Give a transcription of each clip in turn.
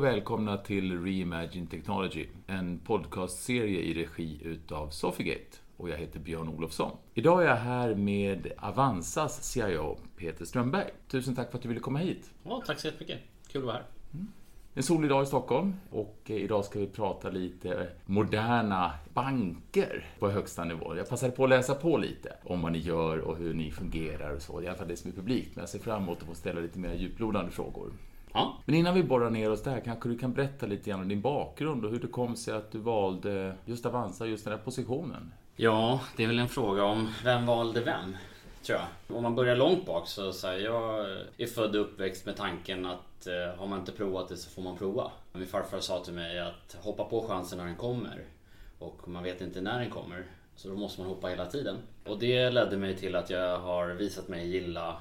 Och välkomna till Reimagine Technology, en podcastserie i regi utav Sofigate. Och jag heter Björn Olofsson. Idag är jag här med Avanzas CIO, Peter Strömberg. Tusen tack för att du ville komma hit. Ja, tack så jättemycket. Kul att vara här. Mm. En solig dag i Stockholm och idag ska vi prata lite moderna banker på högsta nivå. Jag passade på att läsa på lite om vad ni gör och hur ni fungerar och så. I alla fall det som är publikt, men jag ser fram emot att få ställa lite mer djuplodande frågor. Ja. Men innan vi borrar ner oss där, kanske du kan berätta lite grann om din bakgrund och hur det kom sig att du valde just Avanza, just den här positionen? Ja, det är väl en fråga om vem valde vem, tror jag. Om man börjar långt bak så, så här, jag är född och uppväxt med tanken att eh, har man inte provat det så får man prova. Min farfar sa till mig att hoppa på chansen när den kommer. Och man vet inte när den kommer. Så då måste man hoppa hela tiden. Och det ledde mig till att jag har visat mig gilla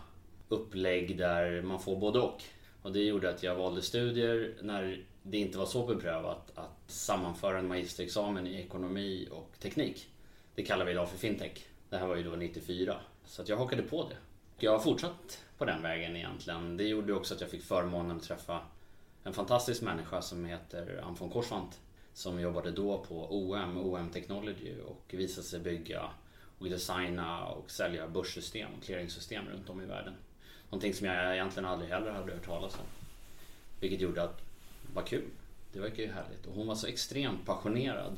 upplägg där man får både och. Och det gjorde att jag valde studier när det inte var så beprövat att sammanföra en magisterexamen i ekonomi och teknik. Det kallar vi idag för fintech. Det här var ju då 94. Så att jag hakade på det. Jag har fortsatt på den vägen egentligen. Det gjorde också att jag fick förmånen att träffa en fantastisk människa som heter Ann von Korsvant. Som jobbade då på OM, OM Technology och visade sig bygga och designa och sälja börssystem och clearingsystem runt om i världen. Någonting som jag egentligen aldrig heller hade hört talas om. Vilket gjorde att, vad kul. Det verkar ju härligt. Och hon var så extremt passionerad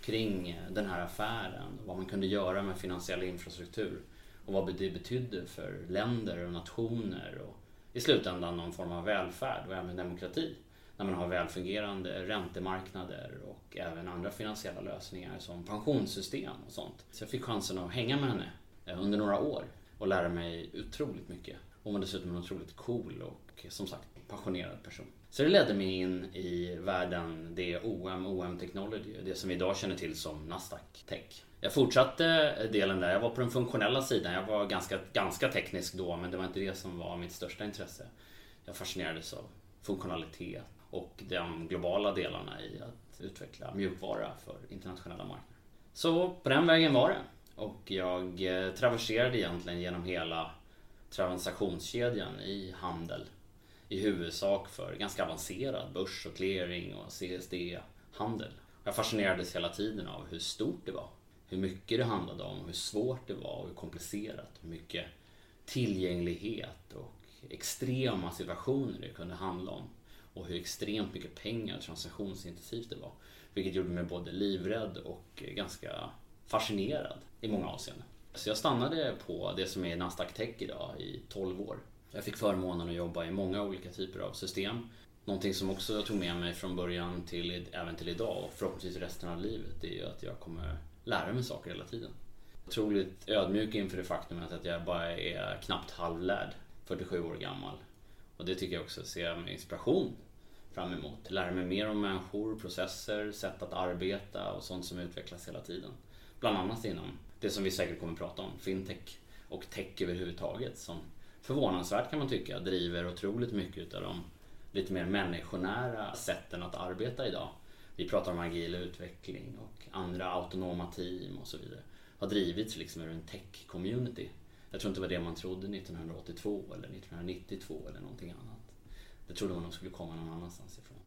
kring eh, den här affären. Vad man kunde göra med finansiell infrastruktur. Och vad det betydde för länder och nationer. Och i slutändan någon form av välfärd och även demokrati. När man har välfungerande räntemarknader och även andra finansiella lösningar som pensionssystem och sånt. Så jag fick chansen att hänga med henne eh, under några år och lära mig otroligt mycket. Hon var dessutom en otroligt cool och som sagt passionerad person. Så det ledde mig in i världen, det OM, OM Technology, det som vi idag känner till som Nasdaq Tech. Jag fortsatte delen där, jag var på den funktionella sidan, jag var ganska, ganska teknisk då men det var inte det som var mitt största intresse. Jag fascinerades av funktionalitet och de globala delarna i att utveckla mjukvara för internationella marknader. Så på den vägen var det. Och jag eh, traverserade egentligen genom hela transaktionskedjan i handel. I huvudsak för ganska avancerad börs och clearing och CSD-handel. Jag fascinerades hela tiden av hur stort det var. Hur mycket det handlade om, hur svårt det var och hur komplicerat. Hur mycket tillgänglighet och extrema situationer det kunde handla om. Och hur extremt mycket pengar transaktionsintensivt det var. Vilket gjorde mig både livrädd och ganska fascinerad i många avseenden. Så jag stannade på det som är Nasdaq Tech idag i 12 år. Jag fick förmånen att jobba i många olika typer av system. Någonting som också jag tog med mig från början till även till idag och förhoppningsvis resten av livet det är ju att jag kommer lära mig saker hela tiden. Otroligt ödmjuk inför det faktumet att jag bara är knappt halvlärd, 47 år gammal. Och det tycker jag också ser med inspiration fram emot. Lära mig mer om människor, processer, sätt att arbeta och sånt som utvecklas hela tiden. Bland annat inom det som vi säkert kommer att prata om, fintech och tech överhuvudtaget som förvånansvärt kan man tycka driver otroligt mycket av de lite mer människonära sätten att arbeta idag. Vi pratar om agil utveckling och andra autonoma team och så vidare. Har drivits liksom ur en tech-community. Jag tror inte det var det man trodde 1982 eller 1992 eller någonting annat. Det trodde man nog skulle komma någon annanstans ifrån.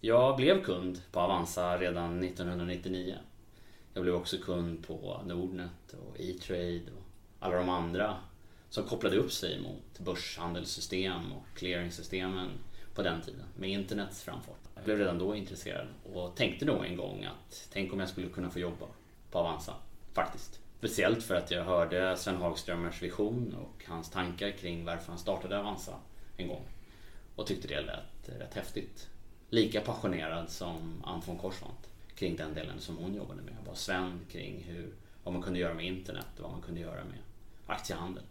Jag blev kund på Avanza redan 1999. Jag blev också kund på Nordnet och E-trade och alla de andra som kopplade upp sig mot börshandelssystem och clearingsystemen på den tiden med internets framfart. Jag blev redan då intresserad och tänkte nog en gång att tänk om jag skulle kunna få jobba på Avanza, faktiskt. Speciellt för att jag hörde Sven Hagströmers vision och hans tankar kring varför han startade Avanza en gång. Och tyckte det lät rätt häftigt lika passionerad som Ann von Korsvant kring den delen som hon jobbade med. Var Sven kring hur, vad man kunde göra med internet och vad man kunde göra med aktiehandel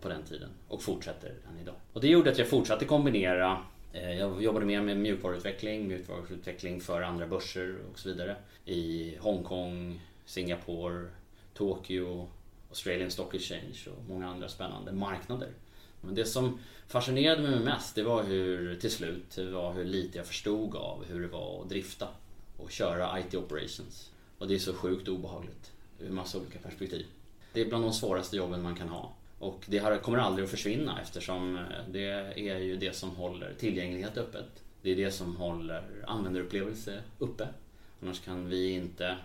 på den tiden och fortsätter än idag. Och det gjorde att jag fortsatte kombinera eh, jag jobbade mer med mjukvaruutveckling, mjukvaruutveckling för andra börser och så vidare i Hongkong, Singapore, Tokyo, Australian Stock Exchange och många andra spännande marknader. Men det som fascinerade mig mest det var hur till slut var hur lite jag förstod av hur det var att drifta och köra IT operations. Och det är så sjukt obehagligt ur massa olika perspektiv. Det är bland de svåraste jobben man kan ha. Och det kommer aldrig att försvinna eftersom eh, det är ju det som håller tillgänglighet öppet. Det är det som håller användarupplevelse uppe. Annars kan vi inte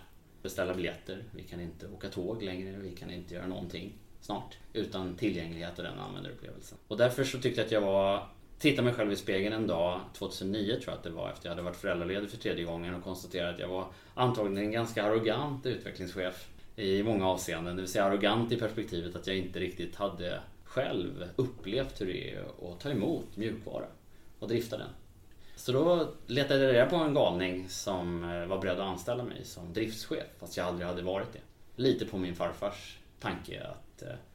beställa biljetter, vi kan inte åka tåg längre, vi kan inte göra någonting snart. Utan tillgänglighet och den användarupplevelsen. Och därför så tyckte jag att jag var Tittade mig själv i spegeln en dag, 2009 tror jag att det var, efter jag hade varit föräldraledig för tredje gången och konstaterade att jag var antagligen en ganska arrogant utvecklingschef i många avseenden. Det vill säga arrogant i perspektivet att jag inte riktigt hade själv upplevt hur det är att ta emot mjukvara och drifta den. Så då letade jag reda på en galning som eh, var beredd att anställa mig som driftschef fast jag aldrig hade varit det. Lite på min farfars tanke att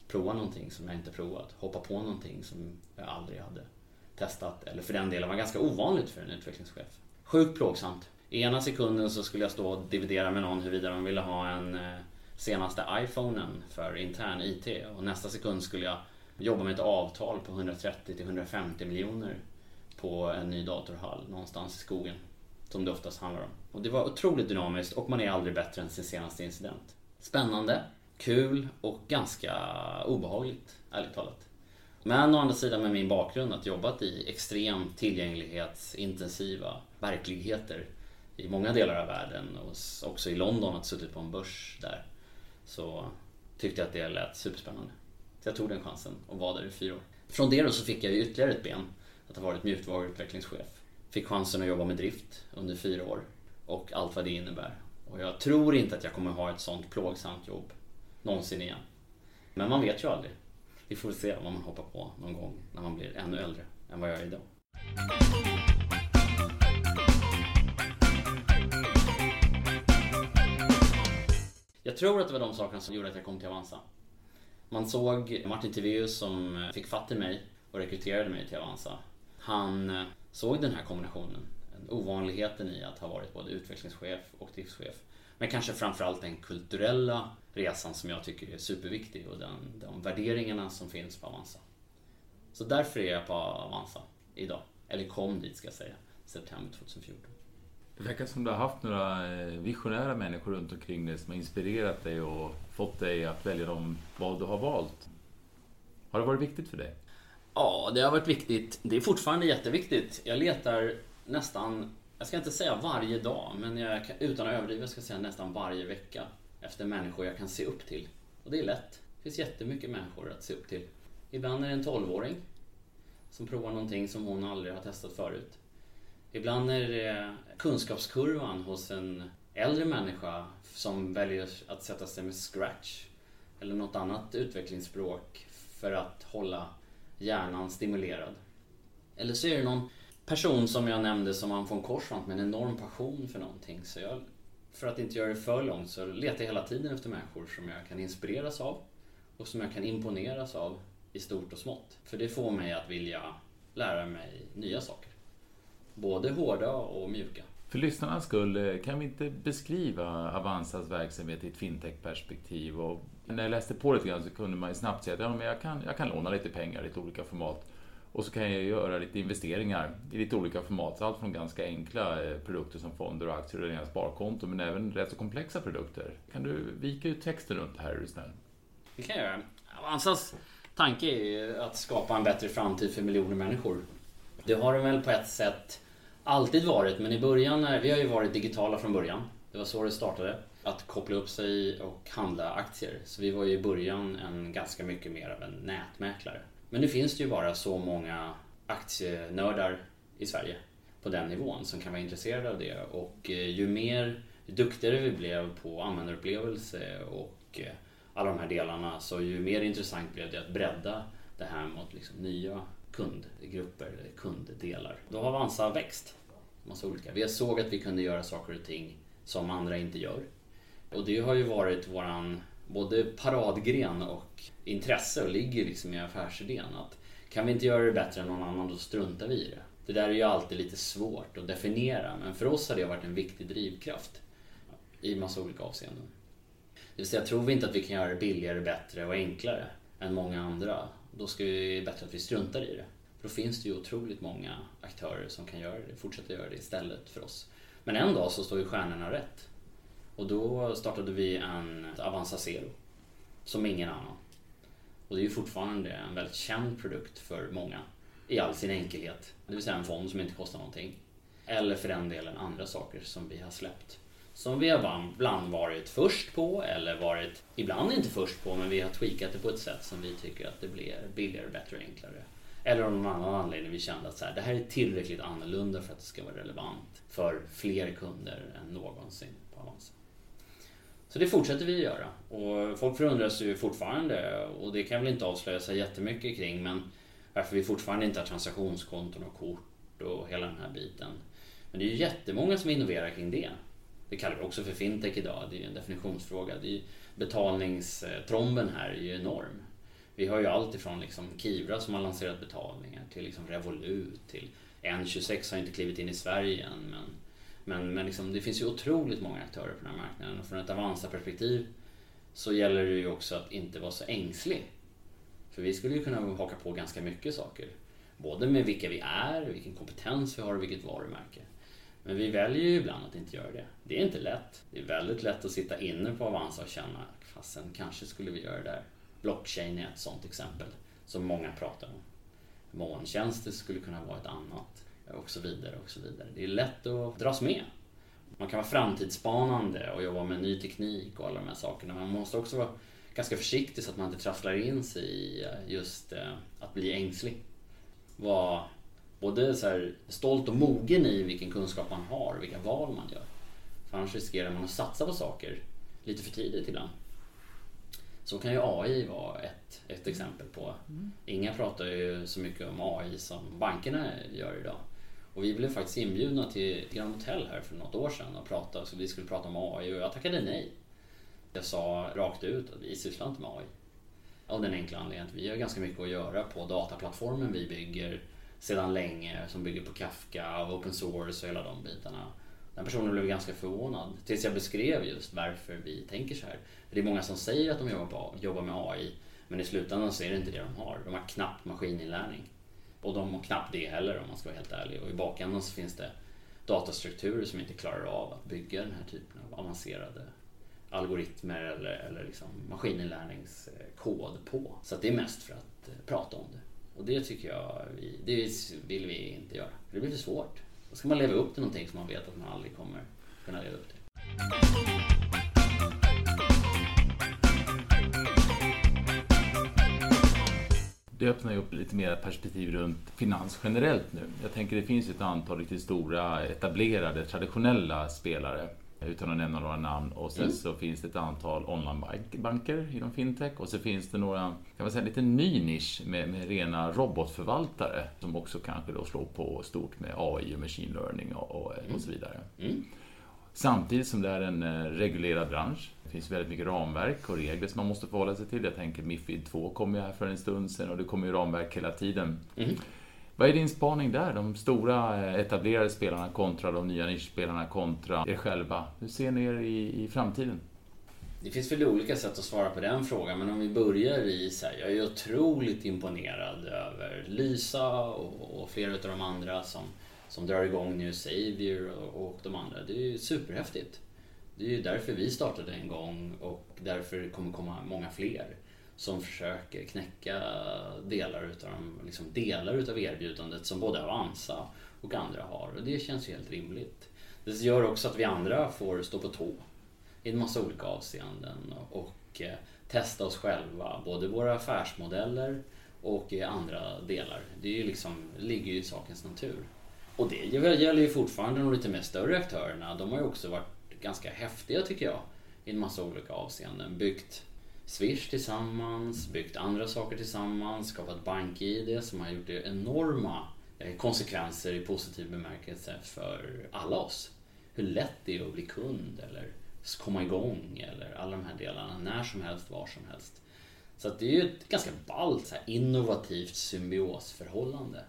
prova någonting som jag inte provat. Hoppa på någonting som jag aldrig hade testat. Eller för den delen var ganska ovanligt för en utvecklingschef. Sjukt plågsamt. I ena sekunden så skulle jag stå och dividera med någon huruvida de ville ha en eh, senaste iPhonen för intern IT och nästa sekund skulle jag jobba med ett avtal på 130 150 miljoner på en ny datorhall någonstans i skogen. Som det oftast handlar om. Och det var otroligt dynamiskt och man är aldrig bättre än sin senaste incident. Spännande, kul och ganska obehagligt, ärligt talat. Men å andra sidan med min bakgrund att jobbat i extremt tillgänglighetsintensiva verkligheter i många delar av världen och också i London att suttit på en börs där. Så tyckte jag att det lät superspännande. Så jag tog den chansen och var där i fyra år. Från det då så fick jag ytterligare ett ben att ha varit mjukvaruutvecklingschef. Fick chansen att jobba med drift under fyra år och allt vad det innebär. Och jag tror inte att jag kommer ha ett sånt plågsamt jobb någonsin igen. Men man vet ju aldrig. Vi får se vad man hoppar på någon gång när man blir ännu äldre än vad jag är idag. Jag tror att det var de sakerna som gjorde att jag kom till Avanza. Man såg Martin Tivéus som fick fatt i mig och rekryterade mig till Avanza han såg den här kombinationen. Ovanligheten i att ha varit både utvecklingschef och driftschef. Men kanske framförallt den kulturella resan som jag tycker är superviktig och den, de värderingarna som finns på Avanza. Så därför är jag på Avanza idag. Eller kom dit ska jag säga, september 2014. Det verkar som du har haft några eh, visionära människor runt omkring dig som har inspirerat dig och fått dig att välja de val du har valt. Har det varit viktigt för dig? Ja, det har varit viktigt. Det är fortfarande jätteviktigt. Jag letar nästan, jag ska inte säga varje dag, men jag, utan att överdriva ska jag säga nästan varje vecka efter människor jag kan se upp till. Och det är lätt. Det finns jättemycket människor att se upp till. Ibland är det en 12-åring som provar någonting som hon aldrig har testat förut. Ibland är det kunskapskurvan hos en äldre människa som väljer att sätta sig med Scratch eller något annat utvecklingsspråk för att hålla hjärnan stimulerad. Eller så är det någon person som jag nämnde som man von Korsvant med en enorm passion för någonting. Så jag, för att inte göra det för långt så letar jag hela tiden efter människor som jag kan inspireras av och som jag kan imponeras av i stort och smått. För det får mig att vilja lära mig nya saker. Både hårda och mjuka. För lyssnarnas skull, eh, kan vi inte beskriva Avanzas verksamhet i ett fintech-perspektiv? Och när jag läste på lite grann så kunde man ju snabbt säga att ja, men jag, kan, jag kan låna lite pengar i lite olika format. Och så kan jag göra lite investeringar i lite olika format. Allt från ganska enkla eh, produkter som fonder och aktier och rena sparkonton, men även rätt så komplexa produkter. Kan du vika ut texten runt det här, är du snäll? Det kan jag göra. Avanzas tanke är att skapa en bättre framtid för miljoner människor. Det har den väl på ett sätt alltid varit, men i början, vi har ju varit digitala från början. Det var så det startade. Att koppla upp sig och handla aktier. Så vi var ju i början en ganska mycket mer av en nätmäklare. Men nu finns det ju bara så många aktienördar i Sverige på den nivån som kan vara intresserade av det. Och eh, ju mer ju duktigare vi blev på användarupplevelse och eh, alla de här delarna så ju mer intressant blev det att bredda det här mot liksom nya kundgrupper, kunddelar. Då har Avanza växt. Massa olika. Vi såg att vi kunde göra saker och ting som andra inte gör. Och det har ju varit våran både paradgren och intresse och ligger liksom i affärsidén att kan vi inte göra det bättre än någon annan då struntar vi i det. Det där är ju alltid lite svårt att definiera men för oss har det varit en viktig drivkraft i massa olika avseenden. Det vill säga, tror vi inte att vi kan göra det billigare, bättre och enklare än många andra då ska det bättre att vi struntar i det. För då finns det ju otroligt många aktörer som kan göra det, fortsätta göra det istället för oss. Men en dag så står ju stjärnorna rätt. Och då startade vi en Avanza Zero. som ingen annan. Och det är ju fortfarande en väldigt känd produkt för många i all sin enkelhet. Det vill säga en fond som inte kostar någonting. Eller för den delen andra saker som vi har släppt. Som vi har ibland varit först på eller varit, ibland inte först på, men vi har tweakat det på ett sätt som vi tycker att det blir billigare, bättre och enklare. Eller av någon annan anledning vi kände att så här, det här är tillräckligt annorlunda för att det ska vara relevant för fler kunder än någonsin på Avanza. Så det fortsätter vi att göra. Och folk förundras ju fortfarande och det kan väl inte avslöja sig jättemycket kring men varför vi fortfarande inte har transaktionskonton och kort och hela den här biten. Men det är ju jättemånga som innoverar kring det. Det kallar vi också för fintech idag. Det är ju en definitionsfråga. Det är ju, betalningstromben här är ju enorm. Vi har ju allt ifrån liksom Kivra som har lanserat betalningar till liksom Revolut till N26 har inte klivit in i Sverige än men, men, men liksom, det finns ju otroligt många aktörer på den här marknaden och från ett Avanza-perspektiv så gäller det ju också att inte vara så ängslig. För vi skulle ju kunna haka på ganska mycket saker. Både med vilka vi är, vilken kompetens vi har och vilket varumärke. Men vi väljer ju ibland att inte göra det. Det är inte lätt. Det är väldigt lätt att sitta inne på Avanza och känna, fasen kanske skulle vi göra det där. Blockchain är ett sånt exempel som många pratar om. Molntjänster skulle kunna vara ett annat och så vidare och så vidare. Det är lätt att dras med. Man kan vara framtidsspanande och jobba med ny teknik och alla de här sakerna. Men man måste också vara ganska försiktig så att man inte trasslar in sig i eh, just eh, att bli ängslig. Vara både så stolt och mogen i vilken kunskap man har och vilka val man gör. För annars riskerar man att satsa på saker lite för tidigt ibland. Så kan ju AI vara ett, ett exempel på. Mm. Inga pratar ju så mycket om AI som bankerna gör idag. Och vi blev faktiskt inbjudna till Grand Hotel här för något år sedan och pratade, så vi skulle prata om AI och jag tackade nej. Jag sa rakt ut att vi sysslar inte med AI. Av den enkla anledningen att vi har ganska mycket att göra på dataplattformen vi bygger sedan länge som bygger på Kafka, open source och hela de bitarna. Den personen blev ganska förvånad tills jag beskrev just varför vi tänker så här. Det är många som säger att de jobbar, på, jobbar med AI men i slutändan så är det inte det de har. De har knappt maskininlärning. Och de har knappt det heller om man ska vara helt ärlig. Och i bakändan så finns det datastrukturer som inte klarar av att bygga den här typen av avancerade algoritmer eller, eller liksom maskininlärningskod på. Så det är mest för att eh, prata om det. Och det tycker jag vi, det vill vi inte göra. Det blir för svårt. Då ska man leva upp till någonting som man vet att man aldrig kommer kunna leva upp till. Det öppnar ju upp lite mer perspektiv runt finans generellt nu. Jag tänker det finns ett antal riktigt stora etablerade traditionella spelare utan att nämna några namn. Och sen mm. så finns det ett antal onlinebanker inom fintech och så finns det några, kan man säga, lite ny nisch med, med rena robotförvaltare som också kanske då slår på stort med AI och machine learning och, och, mm. och så vidare. Mm. Samtidigt som det är en eh, reglerad bransch. Finns väldigt mycket ramverk och regler som man måste förhålla sig till. Jag tänker Mifid 2 kom ju här för en stund sedan och det kommer ju ramverk hela tiden. Mm. Vad är din spaning där? De stora eh, etablerade spelarna kontra de nya nischspelarna kontra er själva. Hur ser ni er i, i framtiden? Det finns väl olika sätt att svara på den frågan, men om vi börjar i så här, jag är otroligt imponerad över Lysa och, och flera av de andra som, som drar igång New Savior och, och de andra. Det är ju superhäftigt. Det är ju därför vi startade en gång och därför det kommer komma många fler som försöker knäcka delar utav, liksom delar utav erbjudandet som både Avanza och andra har. Och det känns ju helt rimligt. Det gör också att vi andra får stå på tå i en massa olika avseenden och eh, testa oss själva, både våra affärsmodeller och i andra delar. Det är ju liksom, ligger ju i sakens natur. Och det gäller ju fortfarande de lite mer större aktörerna. De har ju också varit ganska häftiga tycker jag i en massa olika avseenden. Byggt Swish tillsammans, byggt andra saker tillsammans, skapat BankID som har gjort enorma eh, konsekvenser i positiv bemärkelse för alla oss. Hur lätt det är att bli kund eller komma igång eller alla de här delarna när som helst, var som helst. Så det är ju ett ganska ballt så innovativt symbiosförhållande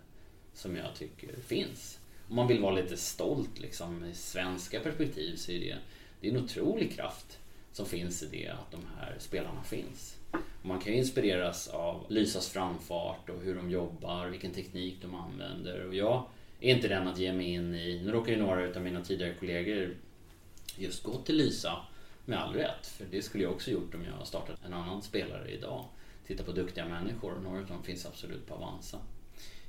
som jag tycker finns. Om man vill vara lite stolt liksom, i svenska perspektiv så är det, det är en otrolig kraft som finns i det att de här spelarna finns. Och man kan ju inspireras av Lysas framfart och hur de jobbar, vilken teknik de använder. Och jag är inte den att ge mig in i, nu råkar ju några av mina tidigare kollegor just gå till Lysa Med all rätt, för det skulle jag också gjort om jag startat en annan spelare idag. Titta på duktiga människor, några av dem finns absolut på Avanza.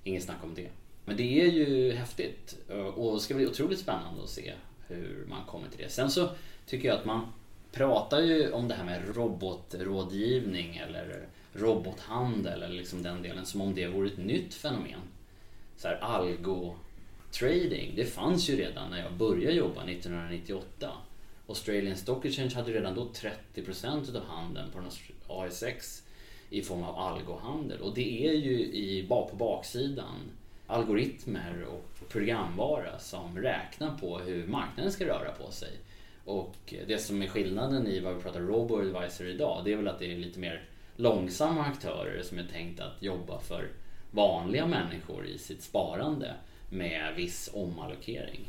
Inget snack om det. Men det är ju häftigt eh, och det ska bli otroligt spännande att se hur man kommer till det. Sen så tycker jag att man pratar ju om det här med robotrådgivning eller robothandel eller liksom den delen som om det vore ett nytt fenomen. Så här algo-trading, det fanns ju redan när jag började jobba 1998. Australian Stock Exchange hade redan då 30% utav handeln på ASX i form av algohandel. Och det är ju i, på baksidan algoritmer och programvara som räknar på hur marknaden ska röra på sig. Och det som är skillnaden i vad vi pratar robo-advisor idag, det är väl att det är lite mer långsamma aktörer som är tänkt att jobba för vanliga människor i sitt sparande med viss omallokering.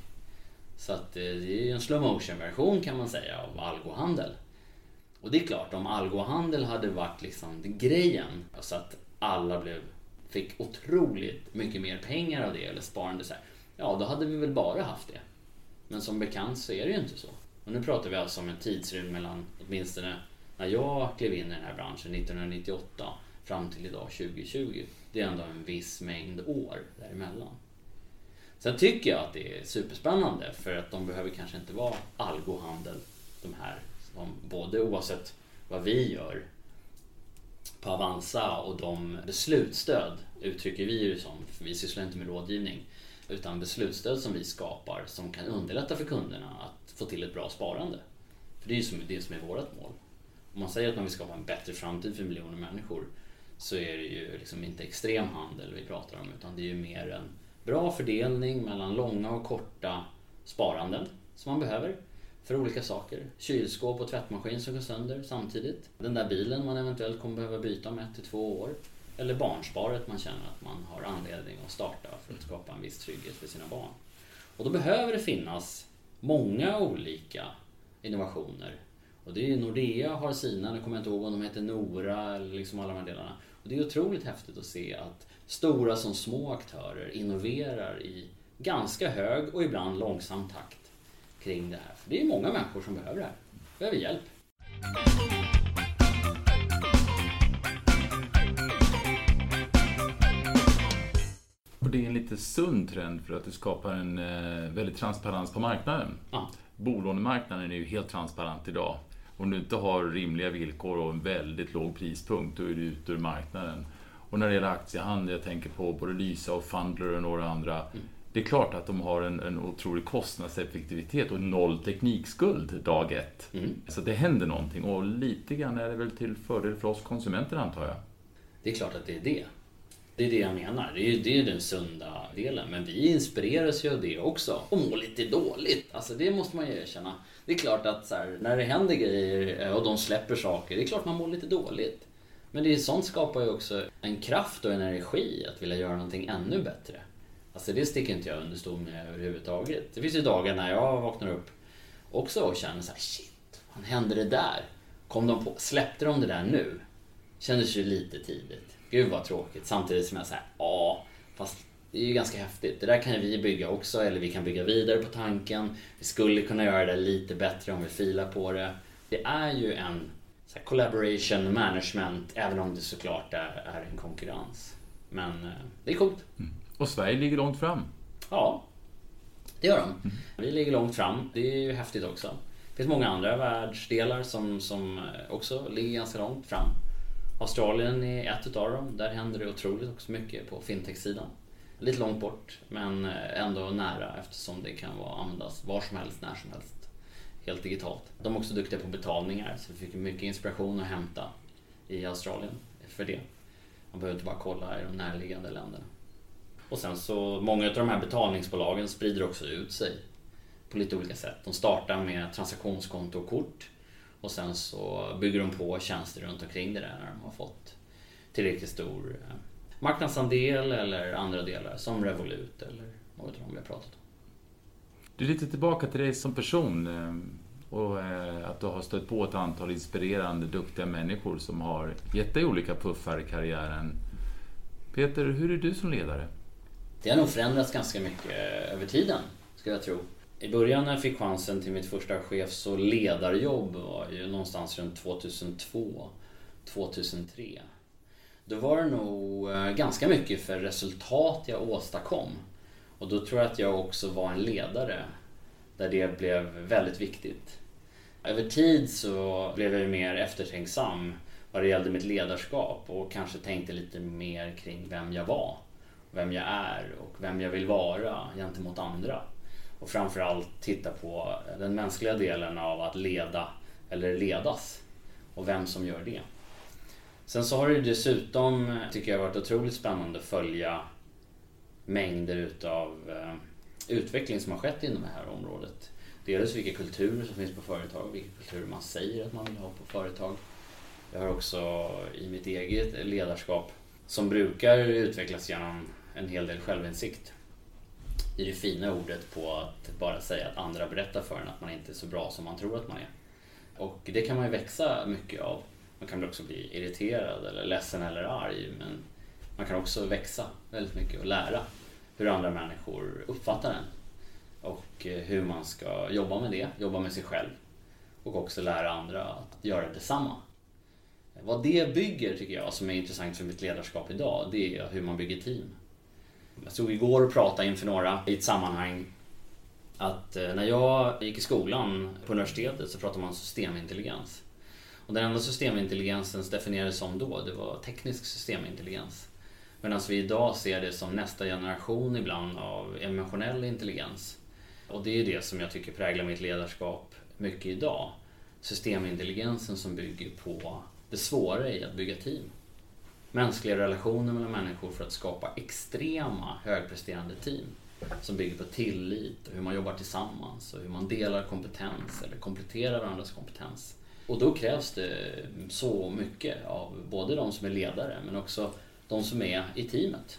Så att eh, det är en slow motion version kan man säga av algohandel. Och det är klart, om algohandel hade varit liksom grejen, så att alla blev, fick otroligt mycket mer pengar av det eller sparande så här, ja då hade vi väl bara haft det. Men som bekant så är det ju inte så. Och nu pratar vi alltså om en tidsrymd mellan åtminstone när jag klev in i den här branschen 1998 fram till idag 2020. Det är ändå en viss mängd år däremellan. Sen tycker jag att det är superspännande för att de behöver kanske inte vara algohandel, de här. Som både oavsett vad vi gör på Avanza och de beslutsstöd uttrycker vi det som, för vi sysslar inte med rådgivning, utan beslutsstöd som vi skapar som kan underlätta för kunderna att få till ett bra sparande. För det är ju det som är vårt mål. Om man säger att man vill skapa en bättre framtid för miljoner människor så är det ju liksom inte extrem handel vi pratar om utan det är ju mer en bra fördelning mellan långa och korta sparanden som man behöver för olika saker. Kylskåp och tvättmaskin som går sönder samtidigt. Den där bilen man eventuellt kommer behöva byta om ett till två år. Eller barnsparet man känner att man har anledning att starta för att skapa en viss trygghet för sina barn. Och då behöver det finnas många olika innovationer. Och det är Nordea har sina, nu kommer jag inte ihåg om de heter Nora eller liksom alla de här delarna. Och det är otroligt häftigt att se att stora som små aktörer innoverar i ganska hög och ibland långsam takt kring det här. För det är många människor som behöver det här, behöver hjälp. Och det är en lite sund trend för att det skapar en eh, väldigt transparens på marknaden. Ja. Bolånemarknaden är ju helt transparent idag. Om du inte har rimliga villkor och en väldigt låg prispunkt, då är du ute ur marknaden. Och när det gäller aktiehandel, jag tänker på både Lysa och Fundler och några andra. Mm. Det är klart att de har en, en otrolig kostnadseffektivitet och noll teknikskuld dag ett. Mm. Så det händer någonting och lite grann är det väl till fördel för oss konsumenter antar jag. Det är klart att det är det. Det är det jag menar. Det är, det är den sunda delen. Men vi inspireras ju av det också. Och mår lite dåligt. Alltså det måste man ju erkänna. Det är klart att här, när det händer grejer eh, och de släpper saker, det är klart man mår lite dåligt. Men det är, sånt skapar ju också en kraft och en energi att vilja göra någonting ännu bättre. Alltså det sticker inte jag under stol med överhuvudtaget. Det finns ju dagar när jag vaknar upp också och känner så här, shit, vad hände det där? Kom de på, släppte de det där nu? Kändes ju lite tidigt. Gud vad tråkigt. Samtidigt som jag säger, ja, fast det är ju ganska häftigt. Det där kan ju vi bygga också, eller vi kan bygga vidare på tanken. Vi skulle kunna göra det lite bättre om vi filar på det. Det är ju en så collaboration management, även om det såklart är, är en konkurrens. Men eh, det är coolt. Mm. Och Sverige ligger långt fram. Ja, det gör de. Mm. Vi ligger långt fram. Det är ju häftigt också. Det finns många andra världsdelar som, som eh, också ligger ganska långt fram. Australien är ett utav dem. Där händer det otroligt också mycket på fintech-sidan. Lite långt bort, men eh, ändå nära eftersom det kan vara användas var som helst, när som helst helt digitalt. De är också duktiga på betalningar så vi fick mycket inspiration att hämta i Australien för det. Man behöver inte bara kolla i de närliggande länderna. Och sen så, många av de här betalningsbolagen sprider också ut sig på lite olika sätt. De startar med transaktionskonto och kort och sen så bygger de på tjänster runt omkring det där när de har fått tillräckligt stor eh, marknadsandel eller andra delar som Revolut eller något av dem vi har pratat om. Du, är lite tillbaka till dig som person eh, och eh, att du har stött på ett antal inspirerande, duktiga människor som har gett dig olika puffar i karriären. Peter, hur är du som ledare? Det har nog förändrats ganska mycket eh, över tiden, skulle jag tro. I början när jag fick chansen till mitt första chefs och ledarjobb var ju någonstans runt 2002, 2003. Då var det nog eh, ganska mycket för resultat jag åstadkom. Och då tror jag att jag också var en ledare där det blev väldigt viktigt. Över tid så blev jag mer eftertänksam vad det gällde mitt ledarskap och kanske tänkte lite mer kring vem jag var, vem jag är och vem jag vill vara gentemot andra. Och framförallt titta på den mänskliga delen av att leda eller ledas och vem som gör det. Sen så har det dessutom, tycker jag, varit otroligt spännande att följa mängder utav eh, utveckling som har skett inom det här området. Dels vilka kulturer som finns på företag, vilka kulturer man säger att man vill ha på företag. Jag har också i mitt eget ledarskap, som brukar utvecklas genom en hel del självinsikt, i det fina ordet på att bara säga att andra berättar för en att man inte är så bra som man tror att man är. Och det kan man ju växa mycket av. Man kan också bli irriterad eller ledsen eller arg men man kan också växa väldigt mycket och lära hur andra människor uppfattar en. Och eh, hur man ska jobba med det, jobba med sig själv. Och också lära andra att göra detsamma. Vad det bygger tycker jag, som är intressant för mitt ledarskap idag, det är hur man bygger team. Jag stod igår och pratade inför några i ett sammanhang att eh, när jag gick i skolan på universitetet så pratade man systemintelligens. Och den enda systemintelligensen definierades som då, det var teknisk systemintelligens. Medan vi idag ser det som nästa generation ibland av emotionell intelligens. Och det är det som jag tycker präglar mitt ledarskap mycket idag. Systemintelligensen som bygger på det svåra i att bygga team. Mänskliga relationer mellan människor för att skapa extrema högpresterande team. Som bygger på tillit och hur man jobbar tillsammans och hur man delar kompetens eller kompletterar varandras kompetens. Och då krävs det så mycket av både de som är ledare men också de som är i teamet.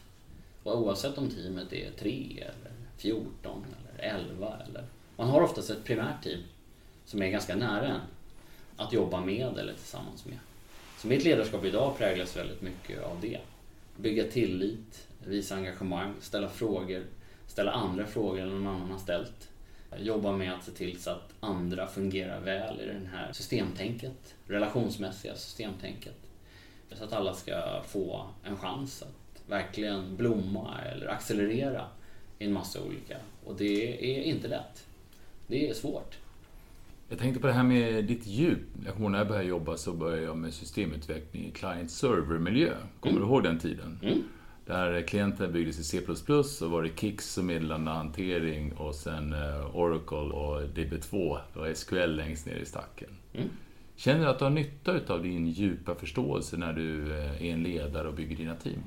Och oavsett om teamet är 3 eller 14 eller 11 eller... Man har oftast ett primärt team som är ganska nära en att jobba med eller tillsammans med. Så mitt ledarskap idag präglas väldigt mycket av det. Bygga tillit, visa engagemang, ställa frågor, ställa andra frågor än någon annan har ställt. Jobba med att se till så att andra fungerar väl i det här systemtänket, relationsmässiga systemtänket. Så att alla ska få en chans att verkligen blomma eller accelerera i en massa olika. Och det är inte lätt. Det är svårt. Jag tänkte på det här med ditt djup. Jag kommer ihåg när jag började jobba så började jag med systemutveckling i client-server-miljö. Kommer mm. du ihåg den tiden? Mm. Där klienten byggdes i C++, så var det Kix och meddelandehantering och sen eh, Oracle och DB2 och SQL längst ner i stacken. Mm. Känner du att du har nytta av din djupa förståelse när du eh, är en ledare och bygger dina team?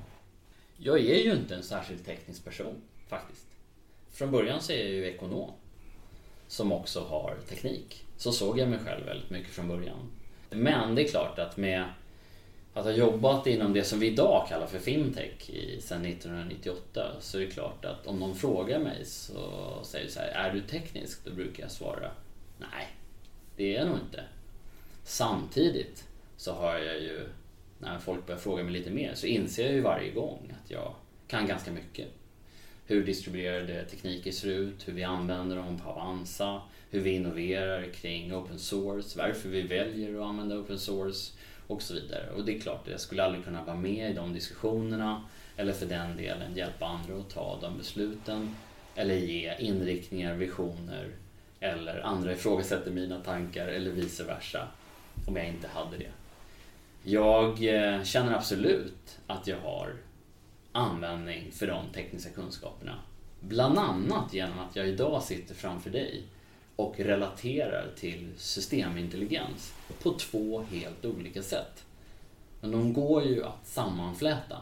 Jag är ju inte en särskilt teknisk person, faktiskt. Från början så är jag ju ekonom, som också har teknik. Så såg jag mig själv väldigt mycket från början. Men det är klart att med att ha jobbat inom det som vi idag kallar för Fintech i, sedan 1998 så är det klart att om någon frågar mig så säger så här, är du teknisk? Då brukar jag svara, nej, det är jag nog inte. Samtidigt så har jag ju, när folk börjar fråga mig lite mer, så inser jag ju varje gång att jag kan ganska mycket. Hur distribuerade tekniker ser ut, hur vi använder dem på Avanza, hur vi innoverar kring open source, varför vi väljer att använda open source och så vidare. Och det är klart, jag skulle aldrig kunna vara med i de diskussionerna eller för den delen hjälpa andra att ta de besluten eller ge inriktningar, visioner eller andra ifrågasätter mina tankar eller vice versa om jag inte hade det. Jag eh, känner absolut att jag har användning för de tekniska kunskaperna. Bland annat genom att jag idag sitter framför dig och relaterar till systemintelligens på två helt olika sätt. Men de går ju att sammanfläta.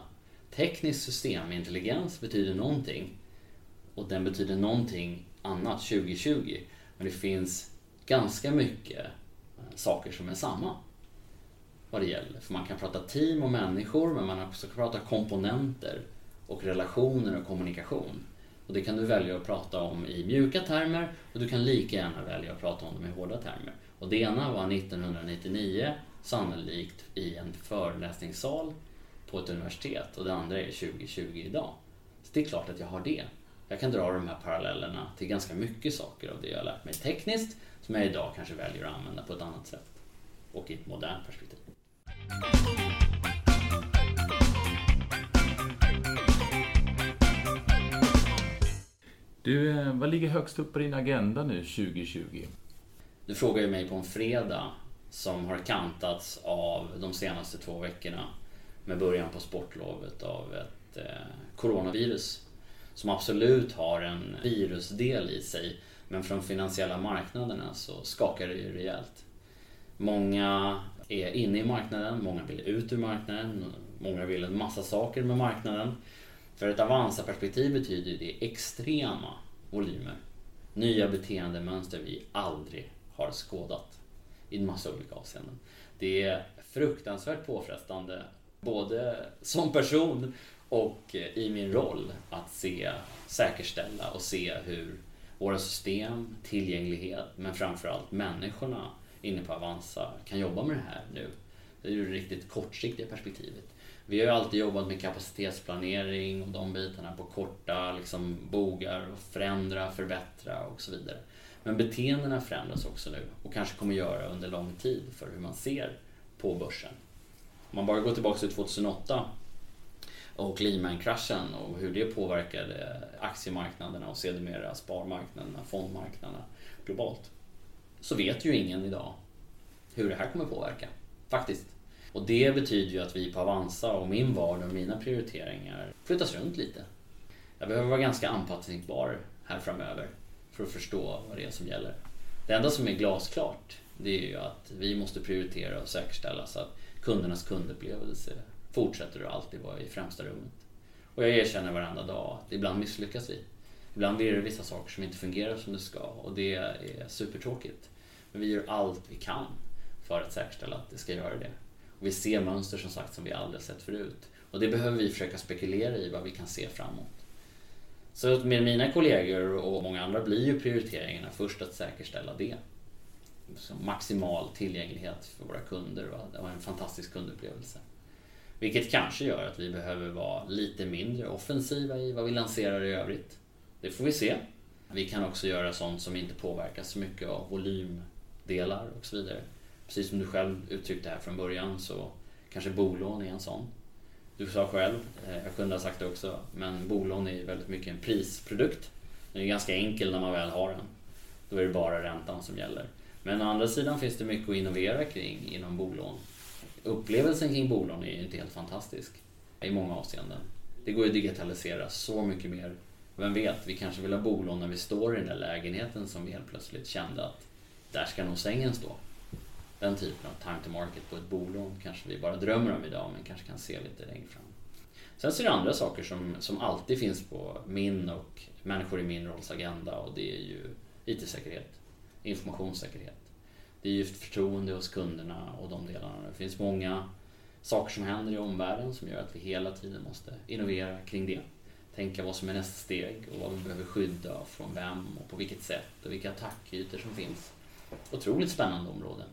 Teknisk systemintelligens betyder någonting och den betyder någonting annat 2020. Men det finns ganska mycket eh, saker som är samma. Vad det gäller. För man kan prata team och människor men man kan också prata komponenter och relationer och kommunikation. Och det kan du välja att prata om i mjuka termer och du kan lika gärna välja att prata om dem i hårda termer. Och det ena var 1999 sannolikt i en föreläsningssal på ett universitet och det andra är 2020 idag. Så det är klart att jag har det. Jag kan dra de här parallellerna till ganska mycket saker av det jag har lärt mig tekniskt som jag idag kanske väljer att använda på ett annat sätt och i ett modernt perspektiv. Du, eh, vad ligger högst upp på din agenda nu 2020? Du frågar ju mig på en fredag som har kantats av de senaste två veckorna med början på sportlovet av ett eh, coronavirus som absolut har en virusdel i sig men från finansiella marknaderna så skakar det ju rejält. Många är inne i marknaden, många vill ut ur marknaden, många vill en massa saker med marknaden. För ett Avanza-perspektiv betyder det extrema volymer. Nya beteendemönster vi aldrig har skådat i en massa olika avseenden. Det är fruktansvärt påfrestande både som person och i min roll att se, säkerställa och se hur våra system, tillgänglighet men framförallt människorna inne på Avanza kan jobba med det här nu. Det är ju det riktigt kortsiktiga perspektivet. Vi har ju alltid jobbat med kapacitetsplanering och de bitarna på korta liksom, bogar och förändra, förbättra och så vidare. Men beteendena förändras också nu och kanske kommer göra under lång tid för hur man ser på börsen. Om man bara går tillbaka till 2008 och Lehman-kraschen och hur det påverkade aktiemarknaderna och sedermera sparmarknaderna, fondmarknaderna globalt. Så vet ju ingen idag hur det här kommer påverka, faktiskt. Och det betyder ju att vi på Avanza och min vardag och mina prioriteringar flyttas runt lite. Jag behöver vara ganska anpassningsbar här framöver för att förstå vad det är som gäller. Det enda som är glasklart det är ju att vi måste prioritera och säkerställa så att kundernas kundupplevelse fortsätter att alltid vara i främsta rummet. Och jag erkänner varenda dag att ibland misslyckas vi. Ibland blir det vissa saker som inte fungerar som det ska och det är supertråkigt. Men vi gör allt vi kan för att säkerställa att det ska göra det. Och vi ser mönster som sagt som vi aldrig sett förut. Och det behöver vi försöka spekulera i vad vi kan se framåt. Så med mina kollegor och många andra blir ju prioriteringarna först att säkerställa det. Så maximal tillgänglighet för våra kunder och en fantastisk kundupplevelse. Vilket kanske gör att vi behöver vara lite mindre offensiva i vad vi lanserar i övrigt. Det får vi se. Vi kan också göra sånt som inte påverkas så mycket av volymdelar och så vidare. Precis som du själv uttryckte här från början så kanske bolån är en sån. Du sa själv, eh, jag kunde ha sagt det också, men bolån är väldigt mycket en prisprodukt. Den är ganska enkel när man väl har den. Då är det bara räntan som gäller. Men å andra sidan finns det mycket att innovera kring inom bolån. Upplevelsen kring bolån är ju inte helt fantastisk i många avseenden. Det går ju att digitalisera så mycket mer. Vem vet, vi kanske vill ha bolån när vi står i den där lägenheten som vi helt plötsligt kände att där ska nog sängen stå. Den typen av time to market på ett bolån kanske vi bara drömmer om idag men kanske kan se lite längre fram. Sen så är det andra saker som, som alltid finns på min och människor i min rolls agenda och det är ju IT-säkerhet, informationssäkerhet. Det är ju förtroende hos kunderna och de delarna. Det finns många saker som händer i omvärlden som gör att vi hela tiden måste innovera kring det. Tänka vad som är nästa steg och vad vi behöver skydda från vem och på vilket sätt och vilka attackytor som finns. Otroligt spännande områden.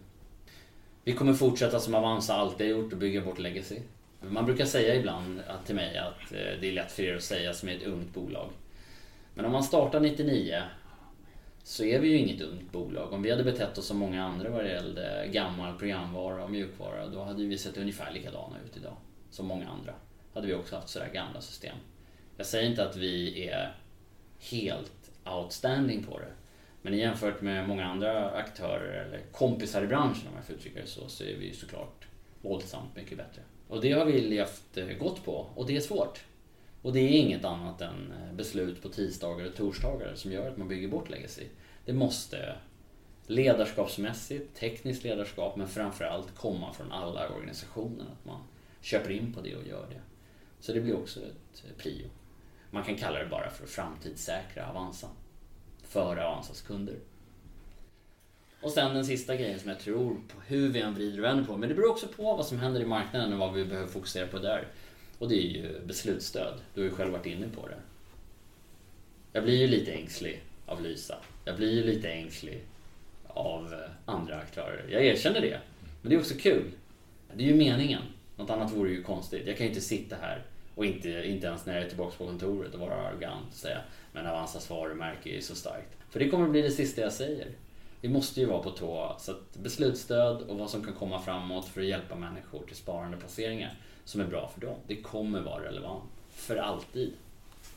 Vi kommer fortsätta som Avanza alltid har gjort och bygga vårt legacy. Man brukar säga ibland till mig att eh, det är lätt för er att säga som är ett ungt bolag. Men om man startar 99 så är vi ju inget ungt bolag. Om vi hade betett oss som många andra vad det gällde gammal programvara och mjukvara då hade vi sett ungefär likadana ut idag. Som många andra. Hade vi också haft sådär gamla system. Jag säger inte att vi är helt outstanding på det. Men jämfört med många andra aktörer eller kompisar i branschen om jag får uttrycka det så, så är vi såklart våldsamt mycket bättre. Och det har vi levt eh, gott på och det är svårt. Och det är inget annat än eh, beslut på tisdagar och torsdagar som gör att man bygger bort legacy. Det måste ledarskapsmässigt, tekniskt ledarskap men framförallt komma från alla organisationer. Att man köper in på det och gör det. Så det blir också ett eh, prio. Man kan kalla det bara för att framtidssäkra Avanza för Avanzas kunder. Och sen den sista grejen som jag tror på hur vi än vrider och vänder på, men det beror också på vad som händer i marknaden och vad vi behöver fokusera på där. Och det är ju beslutsstöd. Du har ju själv varit inne på det. Jag blir ju lite ängslig av Lysa. Jag blir ju lite ängslig av eh, andra aktörer. Jag erkänner det. Men det är också kul. Det är ju meningen. Något annat vore ju konstigt. Jag kan ju inte sitta här och inte, inte ens när jag är tillbaka på kontoret och vara arrogant och säga men Avanzas varumärke är så starkt. För det kommer bli det sista jag säger. Vi måste ju vara på tå. Så att beslutsstöd och vad som kan komma framåt för att hjälpa människor till sparande placeringar som är bra för dem. Det kommer vara relevant. För alltid.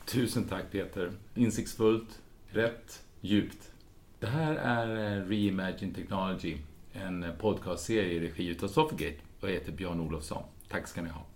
Tusen tack Peter. Insiktsfullt, rätt, djupt. Det här är eh, Reimagine Technology, en podcastserie i regi utav Sofigate och jag heter Björn Olofsson. Tack ska ni ha.